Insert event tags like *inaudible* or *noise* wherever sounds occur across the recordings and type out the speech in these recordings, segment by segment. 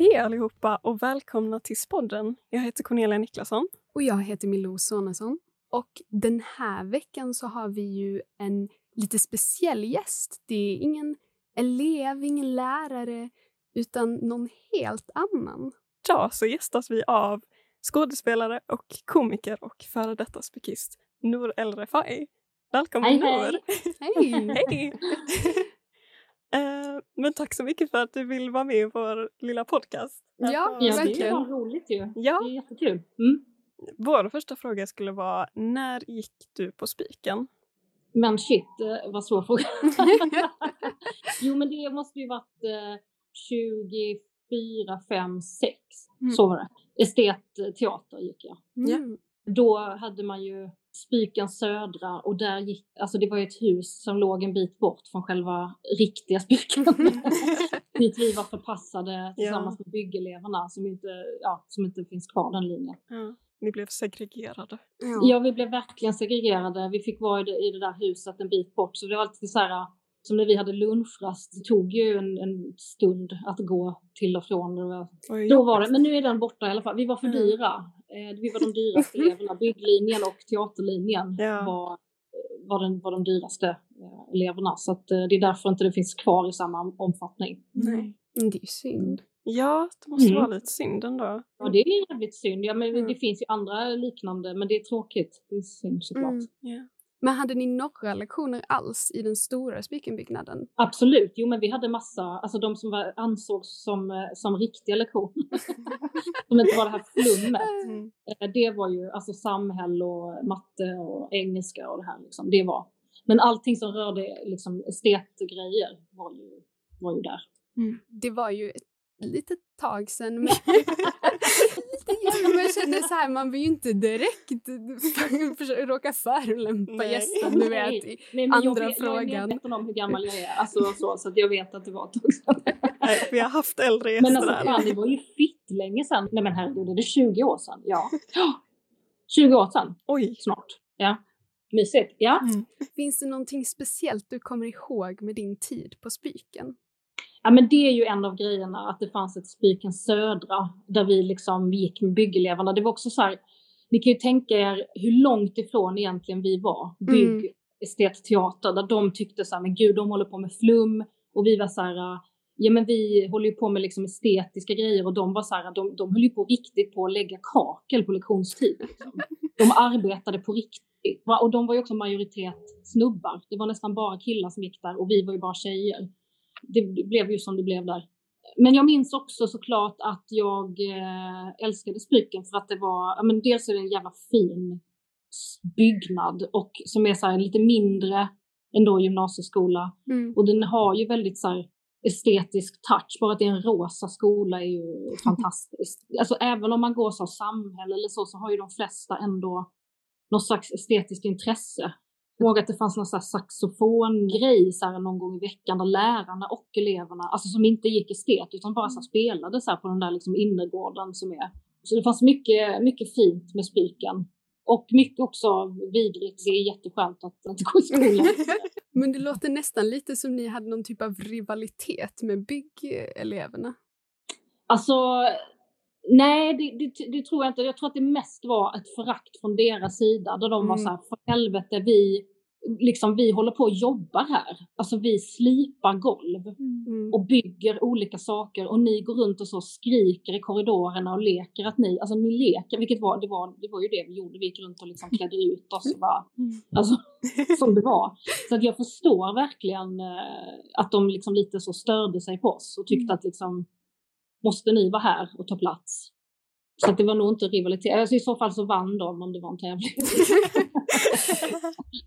Hej allihopa och välkomna till Spodden. Jag heter Cornelia Niklasson. Och jag heter Milou Sonesson. Och den här veckan så har vi ju en lite speciell gäst. Det är ingen elev, ingen lärare, utan någon helt annan. Idag så gästas vi av skådespelare och komiker och före detta spikist Nour El Refai. Välkommen hej, Nour! Hej! hej! *laughs* *laughs* Men tack så mycket för att du vill vara med i vår lilla podcast. Ja, Ja, det är roligt ju. Ja. Det är jättekul. Mm. Vår första fråga skulle vara, när gick du på spiken? Men shit, eh, vad svår fråga. *laughs* jo, men det måste ju varit eh, 24, 5, 6. Mm. Så var det. Estetteater gick jag. Mm. Då hade man ju Spiken Södra och där gick, alltså det var ju ett hus som låg en bit bort från själva riktiga Spiken. *laughs* Dit vi var förpassade tillsammans med byggeleverna som inte, ja, som inte finns kvar den linjen. Ja, ni blev segregerade. Ja. Ja, vi blev verkligen segregerade. Vi fick vara i det, i det där huset en bit bort. Så det var alltid så här, som när vi hade lunchrast, det tog ju en, en stund att gå till och från. Vad Då var det, men nu är den borta i alla fall. Vi var för Mm. dyra. Eh, vi var de dyraste *laughs* eleverna. Bygglinjen och teaterlinjen Ja. var, var, den, var de dyraste eh, eleverna. Så att, eh, det är därför inte det finns kvar i samma omfattning. Nej. Men det är synd. Ja, det måste Mm. vara lite synd ändå. Ja, det är jävligt synd. Ja, men Mm. Det finns ju andra liknande, men det är tråkigt. Det är synd såklart. Mm. Ja. Men hade ni några lektioner alls i den stora spikenbyggnaden? Absolut, jo men vi hade massa, alltså de som var, ansågs som, eh, som riktiga lektioner. *laughs* som inte var det här flummet. Mm. Eh, Det var ju alltså samhälle och matte och engelska och det här liksom, det var. Men allting som rörde liksom estetgrejer var ju, var ju där. Det var ju ett litet tag sedan. *laughs* Men... Grann, men jag känner så här, man vill ju inte direkt *laughs* råka förolämpa Nej. gästen, du vet. i- Nej, men Andra jag, vet- jag är frågan. medveten om hur gammal jag är, alltså så, så att jag vet att det var ett tag sedan. Nej, vi har haft äldre gäster Men alltså fan, det var ju fitt länge sedan. Nej men herregud, är det 20 år sedan? Ja. *gasps* 20 år sedan Oj! snart. Ja. Mysigt. Ja. Finns det någonting speciellt du kommer ihåg med din tid på Spiken? Ja, men det är ju en av grejerna att det fanns ett Spiken Södra där vi liksom gick med byggeleverna. Det var också så här, ni kan ju tänka er hur långt ifrån egentligen vi var, bygg, Mm. estetteater, där de tyckte så här, men gud, de håller på med flum och vi var så här, ja men vi håller ju på med liksom estetiska grejer och de var så här, de, de höll ju på riktigt på att lägga kakel på lektionstid. Liksom. De arbetade på riktigt. Och de var ju också majoritet snubbar. Det var nästan bara killar som gick där och vi var ju bara tjejer. Det blev ju som det blev där. Men jag minns också såklart att jag eh, älskade Spyken för att det var, men dels är det en jävla fin byggnad och som är så här lite mindre än då gymnasieskola. Mm. Och den har ju väldigt så här estetisk touch. Bara att det är en rosa skola är ju *laughs* fantastiskt. Alltså även om man går som samhälle eller så, så har ju de flesta ändå något slags estetiskt intresse. Ihåg att det fanns någon saxofongrej så här någon gång i veckan där lärarna och eleverna, alltså som inte gick estet utan bara så här spelade så här på den där liksom innergården som är. Så det fanns mycket, mycket fint med Spiken. Och mycket också vidrigt. Det är jätteskönt att inte gå i skolan. *laughs* Men det låter nästan lite som ni hade någon typ av rivalitet med byggeleverna. Alltså, nej det, det, det tror jag inte. Jag tror att det mest var ett förakt från deras sida. Där de var Mm. så här, för helvete vi, liksom, vi håller på och jobbar här. Alltså vi slipar golv Mm. och bygger olika saker och ni går runt och så skriker i korridorerna och leker att ni, alltså ni leker, vilket var, det var, det var ju det vi gjorde. Vi gick runt och liksom klädde ut oss och bara, alltså *laughs* som det var. Så att jag förstår verkligen eh, att de liksom lite så störde sig på oss och tyckte att liksom måste ni vara här och ta plats? Så att det var nog inte rivalitet. Alltså I så fall så vann de om det var en tävling. *laughs*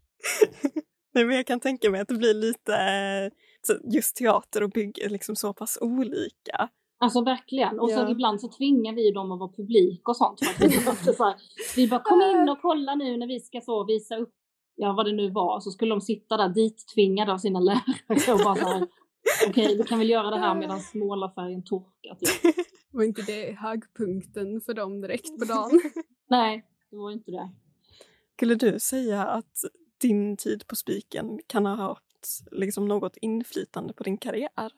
*laughs* *laughs* Nej, men jag kan tänka mig att det blir lite eh, just teater och bygge liksom så pass olika. Alltså verkligen. Och Ja. så ibland så tvingar vi dem att vara publik och sånt. Så här, vi bara kom in och kolla nu när vi ska så visa upp, ja vad det nu var. Så skulle de sitta där dittvingade av sina lärare och bara så här, *laughs* okej vi kan väl göra det här medan målarfärgen torkar. Typ. *laughs* Var inte det högpunkten för dem direkt på dagen? Nej, det var inte det. Skulle du säga att din tid på Spiken kan ha haft liksom något inflytande på din karriär?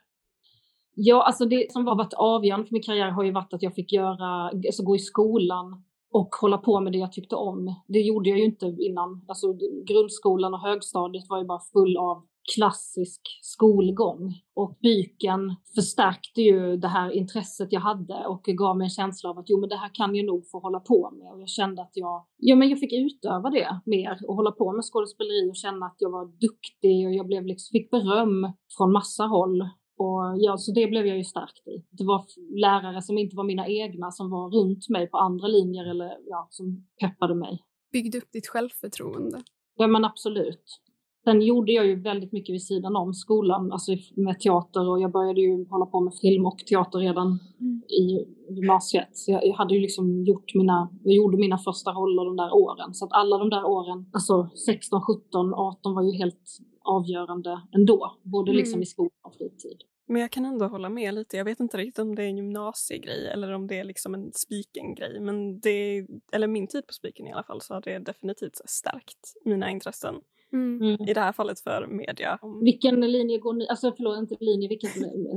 Ja, alltså det som har varit avgörande för min karriär har ju varit att jag fick göra, alltså gå i skolan och hålla på med det jag tyckte om. Det gjorde jag ju inte innan. Alltså grundskolan och högstadiet var ju bara full av klassisk skolgång och byken förstärkte ju det här intresset jag hade och gav mig en känsla av att jo men det här kan jag nog få hålla på med och jag kände att jag, ja men jag fick utöva det mer och hålla på med skådespeleri och känna att jag var duktig och jag blev liksom, fick beröm från massa håll och ja, så det blev jag ju stärkt i. Det var lärare som inte var mina egna som var runt mig på andra linjer eller ja, som peppade mig. Byggde upp ditt självförtroende. Ja men absolut. Sen gjorde jag ju väldigt mycket vid sidan om skolan, alltså med teater och jag började ju hålla på med film och teater redan mm. i gymnasiet. Så jag, hade ju liksom gjort mina, jag gjorde mina första roller de där åren. Så att alla de där åren, alltså 16, 17, 18 var ju helt avgörande ändå. Både mm. liksom i skolan och fritid. Men jag kan ändå hålla med lite. Jag vet inte riktigt om det är en gymnasiegrej eller om det är liksom en spiken-grej. Men det, eller min tid på spiken i alla fall, så har det definitivt stärkt mina intressen. Mm. I det här fallet för media. Vilken linje går ni, alltså förlåt inte linje, vilket,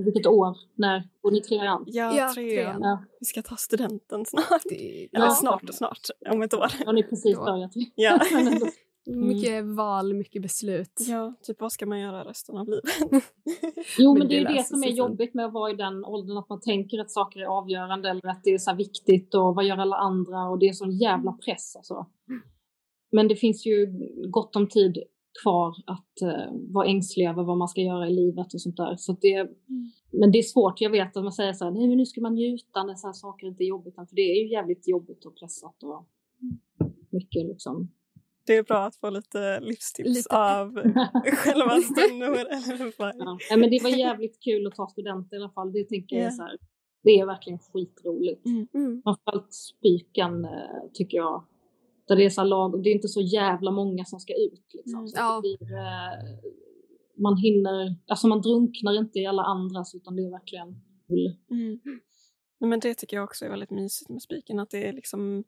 vilket år, när går ni trean? Ja, ja trean. Ja. Vi ska ta studenten snart. Det, Eller ja. snart och snart, om ett år. Har ni precis börjat? Ja. *laughs* Mm. *laughs* Mycket val, mycket beslut. Ja, typ vad ska man göra resten av livet? jo, men, men det är ju det som är jobbigt med att vara i den åldern, att man tänker att saker är avgörande eller att det är så viktigt och vad gör alla andra och det är sån jävla press alltså. Men det finns ju gott om tid kvar att uh, vara ängslig över vad man ska göra i livet och sånt där. Så det, mm. Men det är svårt, jag vet att man säger så här, nej men nu ska man njuta när så här saker inte är jobbigt, för det är ju jävligt jobbigt och pressat och mm. mycket liksom. Det är bra att få lite livstips lite. av *laughs* självaste Nour eller ja. men Det var jävligt kul att ta student i alla fall, det tänker yeah. jag så här, det är verkligen skitroligt. Mm. Mm. Framförallt Spyken eh, tycker jag där det är så lag, det är inte så jävla många som ska ut. Liksom. Mm, ja. blir, eh, man hinner, alltså man drunknar inte i alla andras utan det är verkligen kul. Mm. Men det tycker jag också är väldigt mysigt med Spiken, att det är liksom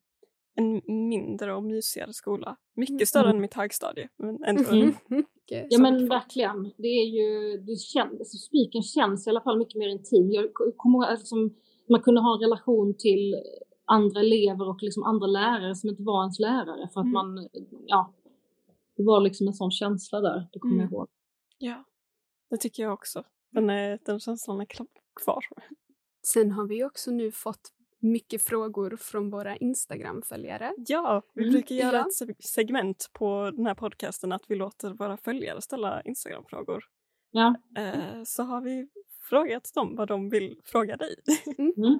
en mindre och mysigare skola. Mycket större mm. än mitt högstadie. Men ändå. Mm. *laughs* ja men verkligen. Det är ju, det känns, Spiken känns i alla fall mycket mer intim. Jag kommer ihåg alltså, man kunde ha en relation till andra elever och liksom andra lärare som inte var ens lärare för att mm. man, ja, det var liksom en sån känsla där, det kommer mm. jag ihåg. Ja, det tycker jag också. Den, är, den känslan är kvar. Sen har vi också nu fått mycket frågor från våra Instagram-följare. Ja, vi mm. brukar göra ja. ett segment på den här podcasten att vi låter våra följare ställa Instagram-frågor. Ja. Eh, så har vi frågat dem vad de vill fråga dig. Mm.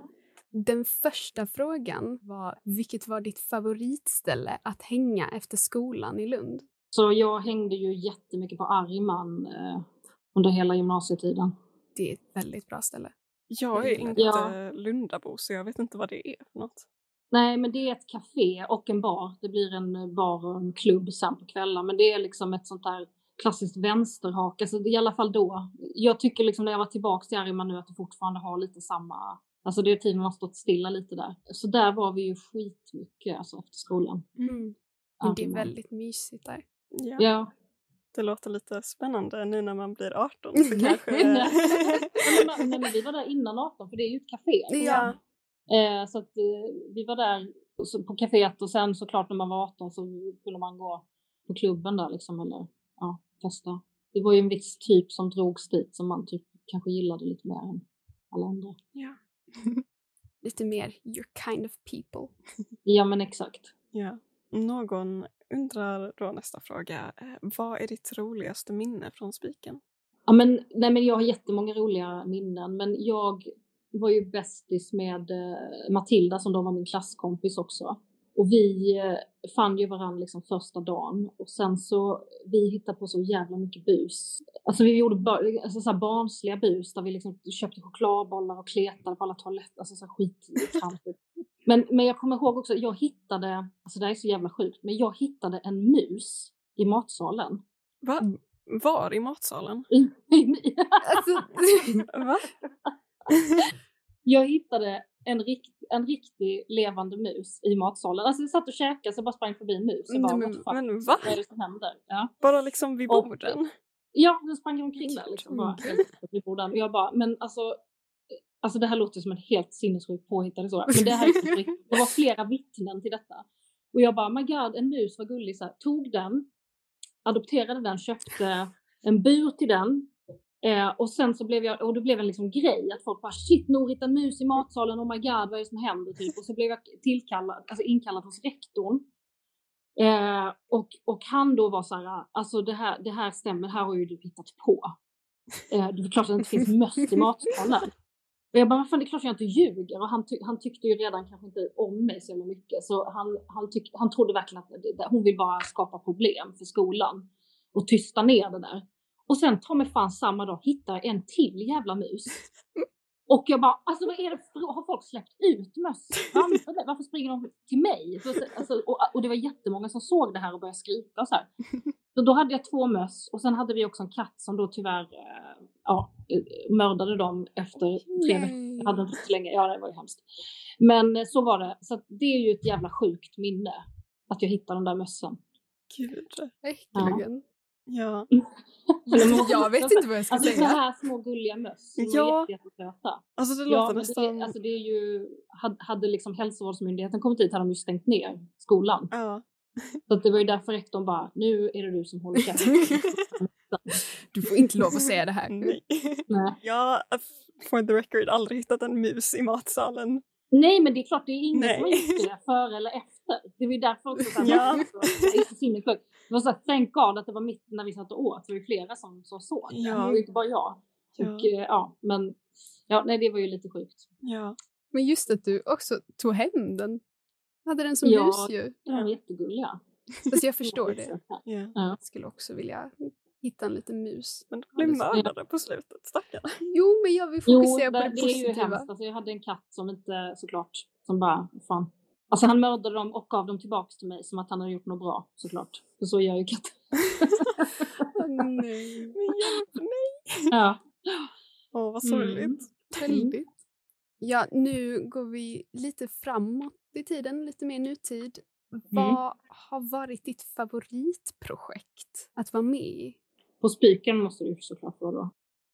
Den första frågan var vilket var ditt favoritställe att hänga efter skolan i Lund? Så jag hängde ju jättemycket på Argman eh, under hela gymnasietiden. Det är ett väldigt bra ställe. Jag är inte ja. Lundabo så jag vet inte vad det är för något. Nej, men det är ett café och en bar. Det blir en bar och en klubb sen på kvällen, men det är liksom ett sånt där klassiskt vänsterhak, alltså i alla fall då. Jag tycker liksom när jag var tillbaka till Argman nu att det fortfarande har lite samma Alltså det är tiden har stått stilla lite där. Så där var vi ju skitmycket alltså efter skolan. Mm. Men det är väldigt mysigt där. Ja. ja. Det låter lite spännande nu när man blir 18 så *laughs* kanske... nej, men vi var där innan 18 för det är ju ett café. Ja. Eh, så att eh, vi var där på kaféet och sen såklart när man var 18 så kunde man gå på klubben där liksom eller ja, festa. Det var ju en viss typ som drogs dit som man typ kanske gillade lite mer än alla andra. Ja. *laughs* Lite mer your kind of people. *laughs* ja men exakt. Ja. Någon undrar då nästa fråga. Eh, vad är ditt roligaste minne från Spiken? Ja, men, nej, men jag har jättemånga roliga minnen men jag var ju bästis med eh, Matilda som då var min klasskompis också. Och vi eh, fann ju varandra liksom första dagen och sen så vi hittade på så jävla mycket bus. Alltså vi gjorde bara, alltså så barnsliga bus där vi liksom köpte chokladbollar och kletade på alla toaletter, alltså så. Men, men jag kommer ihåg också, jag hittade, alltså det här är så jävla sjukt, men jag hittade en mus i matsalen. Va? Var i matsalen? *laughs* alltså, *laughs* *laughs* Va? jag hittade en, rikt, en riktig levande mus i matsalen. Alltså jag satt och käkade så jag bara sprang förbi en mus. Och bara, men, men va? Vad är det som händer? Ja. Bara liksom vid borden? Och, ja, den sprang omkring där liksom. Bara, vid borden. Och jag bara, men alltså alltså det här låter som en helt sinnessjukt påhittad historia, men det här är det var flera vittnen till detta. Och jag bara, my god, en mus var gullig, så här, tog den, adopterade den, köpte en bur till den. Eh, och sen så blev jag, och det blev en liksom grej att folk bara shit Nour hittade en mus i matsalen, oh my god vad är det som händer typ. Och så blev jag tillkallad, alltså inkallad hos rektorn. Eh, och, och han då var så här, alltså det här, det här stämmer, här har ju du hittat på. Eh, det är klart att det inte finns möss i matsalen. Och jag bara, fan det är klart jag inte ljuger. Och han, ty han tyckte ju redan kanske inte om mig så mycket. Så han, han, tyck han trodde verkligen att hon vill bara skapa problem för skolan. Och tysta ner det där. Och sen ta mig fan samma dag hittar jag en till jävla mus. Och jag bara, alltså vad är det för, har folk släppt ut möss framför mig? Varför springer de till mig? Alltså, och, och, det var jättemånga som såg det här och började skrika och så här. Så då hade jag två möss och sen hade vi också en katt som då tyvärr eh, ja, mördade dem efter tre veckor. Jag hade inte så länge, ja det var ju hemskt. Men eh, så var det, så det är ju ett jävla sjukt minne att jag hittade den där mössen. Gud. Äckligen. Ja. *laughs* jag vet inte vad jag ska alltså, säga. Alltså här små gulliga möss som ja. är jättesöta. Alltså det låter ja, nästan... Det, alltså det är ju, hade, hade liksom hälsovårdsmyndigheten kommit hit hade de ju stängt ner skolan. Ja. Så det var ju därför rektorn bara, nu är det du som håller käften. *laughs* du får inte lov att säga det här. Nej. Nej. Jag har for the record aldrig hittat en mus i matsalen. Nej men det är klart det är ingen Nej. som har gjort det före eller efter. Det var ju därför också så här, Ja. det var så här, thank God att det var mitt när vi satt och åt, det var ju flera som, som såg det. Ja. Det var ju inte bara jag. Ja. Och, eh, ja, men ja, nej det var ju lite sjukt. Ja. Men just att du också tog hem den. Hade den som Ja. husdjur. De var jättegulliga. Alltså jag förstår *laughs* det. ja. Ja. Jag skulle också vilja hitta en liten mus. Men de blev det- mördade på slutet, stackarna. Jo, men jag vill Jo, fokusera det, på det det är ju positiva. hemskt. Alltså, jag hade en katt som inte såklart, som bara, fan. Alltså han mördade dem och gav dem tillbaks till mig som att han hade gjort något bra såklart. För så gör ju katter. *laughs* Nej. Men hjälp, nej! ja. Åh, vad Mm. sorgligt. Väldigt. Ja, nu går vi lite framåt i tiden, lite mer nutid. Vad har varit ditt favoritprojekt att vara med i? På spiken måste det ju såklart vara då.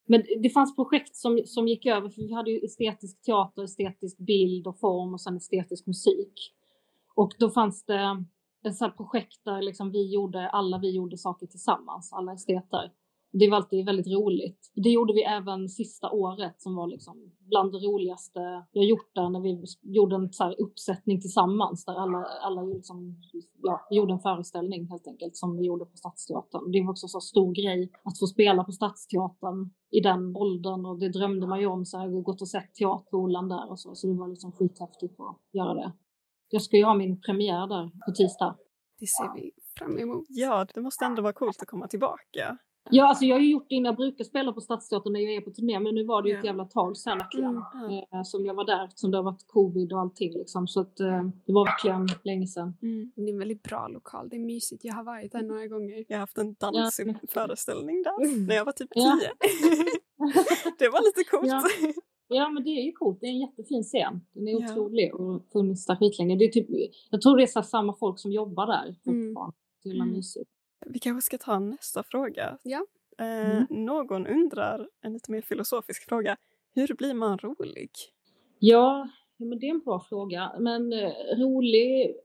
Men det fanns projekt som, som gick över, för vi hade ju estetisk teater, estetisk bild och form och sen estetisk musik. Och då fanns det ett projekt där liksom vi gjorde, alla vi gjorde saker tillsammans, alla esteter. Det var alltid väldigt roligt. Det gjorde vi även sista året som var liksom bland det roligaste jag gjort där när vi gjorde en så här uppsättning tillsammans där alla, alla liksom, ja, vi gjorde en föreställning helt enkelt som vi gjorde på Stadsteatern. Det var också en så stor grej att få spela på Stadsteatern i den åldern och det drömde man ju om så här, och gått och sett Teaterskolan där och så, så det var liksom skithäftigt att göra det. Jag ska ju ha min premiär där på tisdag. Det ser vi fram emot. Ja, det måste ändå vara coolt att komma tillbaka. Ja, alltså jag har ju gjort det innan jag brukar spela på Stadsteatern när jag är på turné, men nu var det ju ett jävla tag sedan verkligen. Mm. Eh, som jag var där, som det har varit covid och allting liksom. Så att eh, det var verkligen länge sedan. Mm. Det är en väldigt bra lokal. Det är mysigt. Jag har varit där några gånger. Jag har haft en dansig Ja. föreställning där Mm. när jag var typ tio. *laughs* det var lite coolt. Ja. Ja, men det är ju coolt. Det är en jättefin scen. Den är Ja. otrolig och funnits där skitlänge. Det är typ, jag tror det är samma folk som jobbar där Mm. fortfarande. Det är Mm. mysigt. Vi kanske ska ta nästa fråga. Ja. Eh, Mm. Någon undrar, en lite mer filosofisk fråga. Hur blir man rolig? Ja, men det är en bra fråga. Men eh, rolig...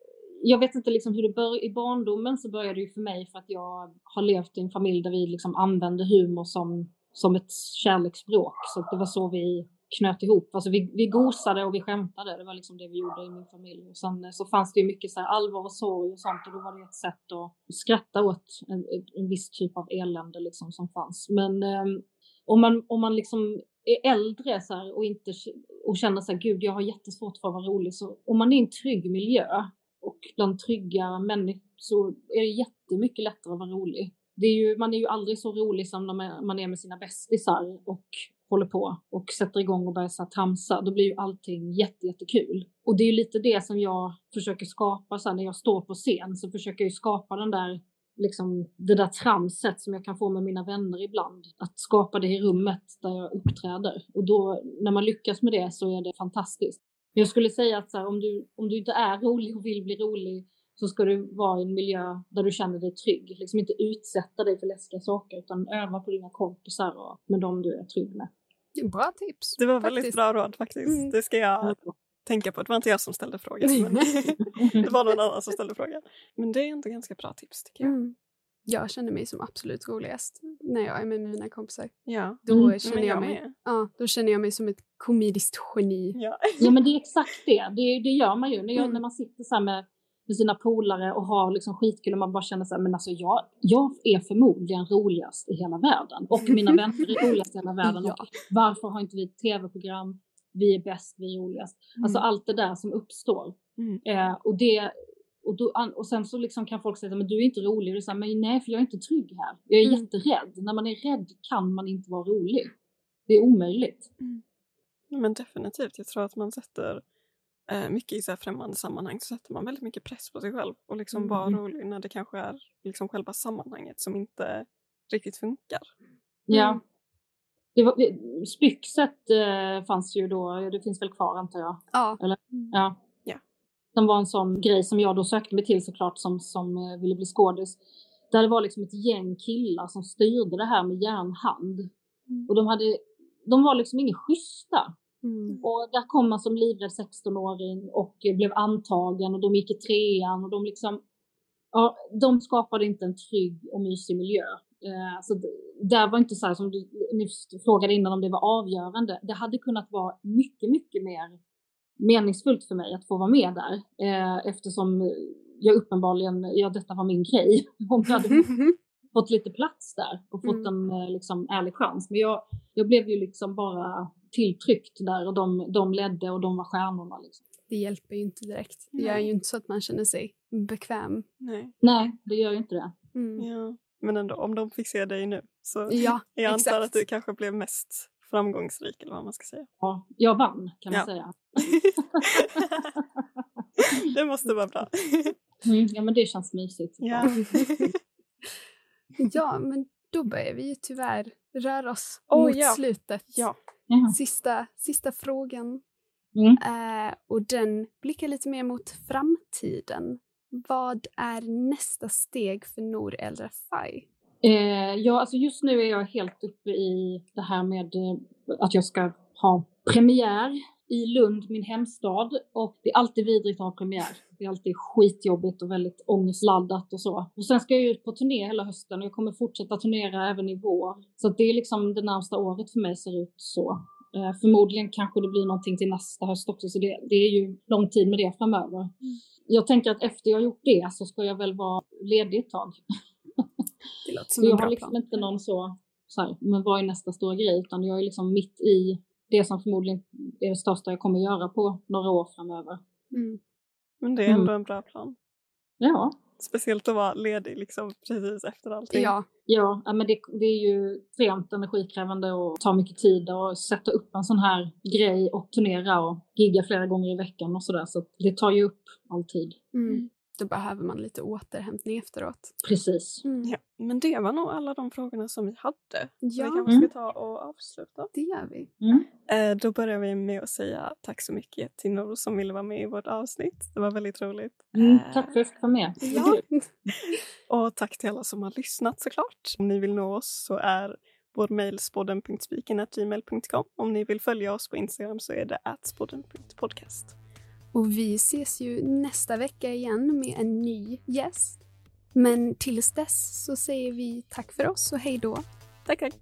Jag vet inte liksom hur det började. I barndomen så började det ju för mig för att jag har levt i en familj där vi liksom använde humor som, som ett kärleksspråk. Så det var så vi knöt ihop. Alltså vi, vi gosade och vi skämtade. Det var liksom det vi gjorde i min familj. Och sen eh, så fanns det ju mycket så här allvar och sorg och sånt. Och då var det ett sätt att skratta åt en, en viss typ av elände liksom som fanns. Men ehm, om man, om man liksom är äldre så här, och, inte, och känner så här, gud jag har jättesvårt för att vara rolig. Så om man är i en trygg miljö och bland trygga människor så är det jättemycket lättare att vara rolig. Det är ju, man är ju aldrig så rolig som när man är med sina bästisar och håller på och sätter igång och börjar så tramsa. Då blir ju allting jätte, jättekul. Och det är ju lite det som jag försöker skapa så här, när jag står på scen så försöker jag ju skapa den där liksom det där tramset som jag kan få med mina vänner ibland. Att skapa det i rummet där jag uppträder. Och då när man lyckas med det så är det fantastiskt. Jag skulle säga att så här, om, du, om du inte är rolig och vill bli rolig så ska du vara i en miljö där du känner dig trygg. Liksom inte utsätta dig för läskiga saker utan öva på dina kompisar och med dem du är trygg med. Bra tips. Det var faktiskt. väldigt bra råd faktiskt. Mm. Det ska jag tänka på. Det var inte jag som ställde frågan. Men *laughs* det var någon annan som ställde frågan. Men det är ändå ganska bra tips tycker jag. Mm. Jag känner mig som absolut roligast när jag är med mina kompisar. Ja. Då, mm. känner jag, mig, ja, då känner jag mig som ett komediskt geni. Ja, ja men det är exakt det. Det, det gör man ju. När, jag, mm. när man sitter så med, med sina polare och har liksom skitkul och man bara känner så här, men alltså jag, jag är förmodligen roligast i hela världen och mina vänner är roligast i hela världen. *laughs* ja. varför har inte vi ett tv-program? Vi är bäst, vi är roligast. Mm. Alltså allt det där som uppstår. Mm. Eh, och det och, då, och sen så liksom kan folk säga men du är inte rolig. Och det är men nej, för jag är inte trygg här. Jag är mm. jätterädd. När man är rädd kan man inte vara rolig. Det är omöjligt. Mm. Men definitivt. Jag tror att man sätter eh, mycket i så här främmande sammanhang så sätter man väldigt mycket press på sig själv och liksom mm. vara rolig när det kanske är liksom själva sammanhanget som inte riktigt funkar. Ja. Mm. Det var, spyxet eh, fanns ju då, det finns väl kvar antar jag? Ja. Eller? Ja som var en sån grej som jag då sökte mig till såklart som, som eh, ville bli skådis. Där det var liksom ett gäng killar som styrde det här med järnhand. Mm. Och de, hade, de var liksom inga schyssta. Mm. Och där kom man som livrädd 16-åring och blev antagen och de gick i trean och de liksom, ja, de skapade inte en trygg och mysig miljö. Eh, så där var inte så här som du frågade innan om det var avgörande. Det hade kunnat vara mycket, mycket mer meningsfullt för mig att få vara med där eh, eftersom jag uppenbarligen, ja detta var min grej, *laughs* om jag hade fått lite plats där och fått mm. en eh, liksom, ärlig chans. Men jag, jag blev ju liksom bara tilltryckt där och de, de ledde och de var stjärnorna. Liksom. Det hjälper ju inte direkt. Det gör ju inte så att man känner sig bekväm. Nej, Nej det gör ju inte det. Mm. Ja. Men ändå, om de fick se dig nu så *laughs* ja, *laughs* jag antar exakt. att du kanske blev mest framgångsrik eller vad man ska säga. Ja, jag vann kan man ja. säga. *laughs* det måste vara bra. Mm, ja men det känns mysigt. Ja. ja men då börjar vi ju tyvärr röra oss oh, mot ja. slutet. Ja. Sista, sista frågan. Mm. Eh, och den blickar lite mer mot framtiden. Vad är nästa steg för Nour El Rafai? Eh, ja, alltså just nu är jag helt uppe i det här med eh, att jag ska ha premiär i Lund, min hemstad. Och det är alltid vidrigt att ha premiär. Det är alltid skitjobbigt och väldigt ångestladdat och så. Och sen ska jag ut på turné hela hösten och jag kommer fortsätta turnera även i vår. Så det är liksom det närmsta året för mig ser ut så. Eh, förmodligen kanske det blir någonting till nästa höst också, så det, det är ju lång tid med det framöver. Mm. Jag tänker att efter jag gjort det så ska jag väl vara ledig ett tag. *laughs* Det låter som en jag bra har liksom plan. inte någon så, så här, men vad är nästa stora grej, utan jag är liksom mitt i det som förmodligen det största jag kommer göra på några år framöver. Mm. Men det är ändå mm. en bra plan. Ja. Speciellt att vara ledig liksom precis efter allting. Ja, ja men det, det är ju extremt energikrävande och tar mycket tid att sätta upp en sån här grej och turnera och gigga flera gånger i veckan och sådär. Så det tar ju upp all tid. Mm då behöver man lite återhämtning efteråt. Precis. Mm. Ja, men det var nog alla de frågorna som vi hade. Ja. Vi kanske ska ta och avsluta. Det gör vi. Mm. Eh, då börjar vi med att säga tack så mycket till Nor som ville vara med i vårt avsnitt. Det var väldigt roligt. Mm, eh, tack för att jag fick vara med. Ja. *laughs* och tack till alla som har lyssnat såklart. Om ni vill nå oss så är vår mejl spodden.spiken.gmail.com. Om ni vill följa oss på Instagram så är det atspodden.podcast. Och vi ses ju nästa vecka igen med en ny gäst. Men tills dess så säger vi tack för oss och hej då. Tack, tack.